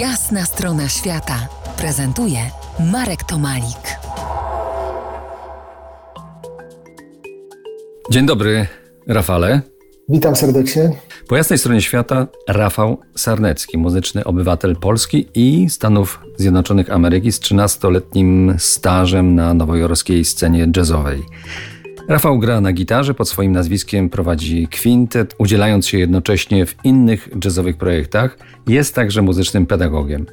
Jasna strona świata prezentuje Marek Tomalik. Dzień dobry, Rafale. Witam serdecznie. Po jasnej stronie świata Rafał Sarnecki, muzyczny obywatel Polski i Stanów Zjednoczonych Ameryki z 13-letnim stażem na nowojorskiej scenie jazzowej. Rafał gra na gitarze, pod swoim nazwiskiem prowadzi kwintet, udzielając się jednocześnie w innych jazzowych projektach. Jest także muzycznym pedagogiem.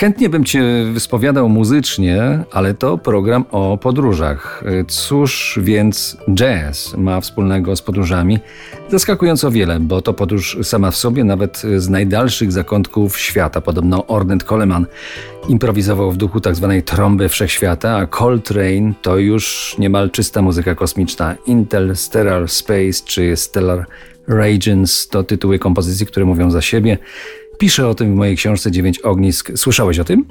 Chętnie bym Cię wyspowiadał muzycznie, ale to program o podróżach. Cóż więc jazz ma wspólnego z podróżami? Zaskakująco wiele, bo to podróż sama w sobie, nawet z najdalszych zakątków świata. Podobno Ornette Coleman improwizował w duchu tzw. Tak trąby wszechświata, a Coltrane to już niemal czysta muzyka kosmiczna. Intel, Stellar Space czy Stellar Regions to tytuły kompozycji, które mówią za siebie. Piszę o tym w mojej książce Dziewięć ognisk. Słyszałeś o tym?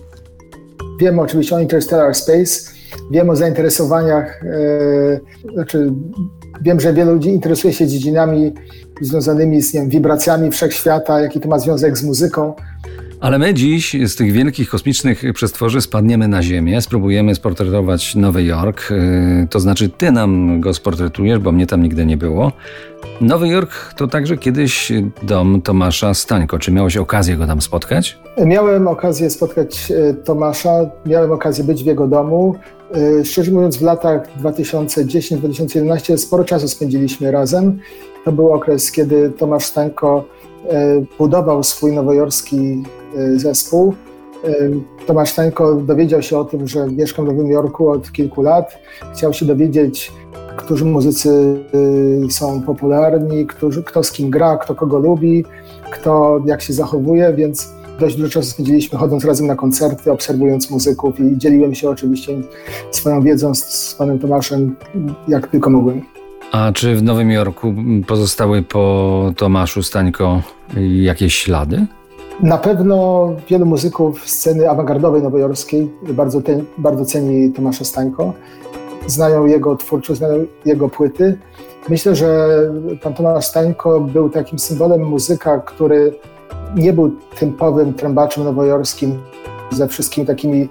Wiem oczywiście o Interstellar Space. Wiem o zainteresowaniach, e, znaczy wiem, że wielu ludzi interesuje się dziedzinami związanymi z wiem, wibracjami wszechświata, jaki to ma związek z muzyką. Ale my dziś z tych wielkich kosmicznych przestworzy spadniemy na Ziemię, spróbujemy sportretować Nowy Jork. E, to znaczy, ty nam go sportretujesz, bo mnie tam nigdy nie było. Nowy Jork to także kiedyś dom Tomasza Stańko. Czy miałeś okazję go tam spotkać? Miałem okazję spotkać e, Tomasza, miałem okazję być w jego domu. E, szczerze mówiąc, w latach 2010-2011 sporo czasu spędziliśmy razem. To był okres, kiedy Tomasz Stańko budował swój nowojorski zespół. Tomasz Stańko dowiedział się o tym, że mieszkam w Nowym Jorku od kilku lat. Chciał się dowiedzieć, którzy muzycy są popularni, którzy, kto z kim gra, kto kogo lubi, kto jak się zachowuje, więc dość dużo czasu spędziliśmy chodząc razem na koncerty, obserwując muzyków i dzieliłem się oczywiście swoją wiedzą z, z panem Tomaszem, jak tylko mogłem. A czy w Nowym Jorku pozostały po Tomaszu Stańko jakieś ślady? Na pewno wielu muzyków sceny awangardowej nowojorskiej bardzo, ten, bardzo ceni Tomasza Stańko znają jego twórczość, znają jego płyty. Myślę, że pan Tomasz Stańko był takim symbolem muzyka, który nie był typowym trębaczem nowojorskim ze wszystkimi takimi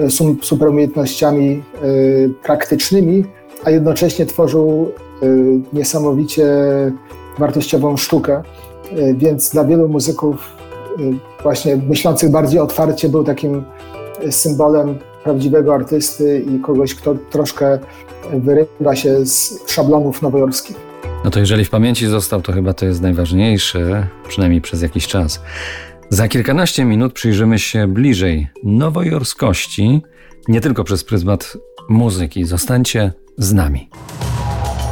e, super umiejętnościami e, praktycznymi, a jednocześnie tworzył niesamowicie wartościową sztukę. Więc dla wielu muzyków, właśnie myślących bardziej otwarcie, był takim symbolem prawdziwego artysty i kogoś, kto troszkę wyrywa się z szablonów nowojorskich. No to jeżeli w pamięci został, to chyba to jest najważniejsze, przynajmniej przez jakiś czas. Za kilkanaście minut przyjrzymy się bliżej nowojorskości, nie tylko przez pryzmat muzyki. Zostańcie z nami.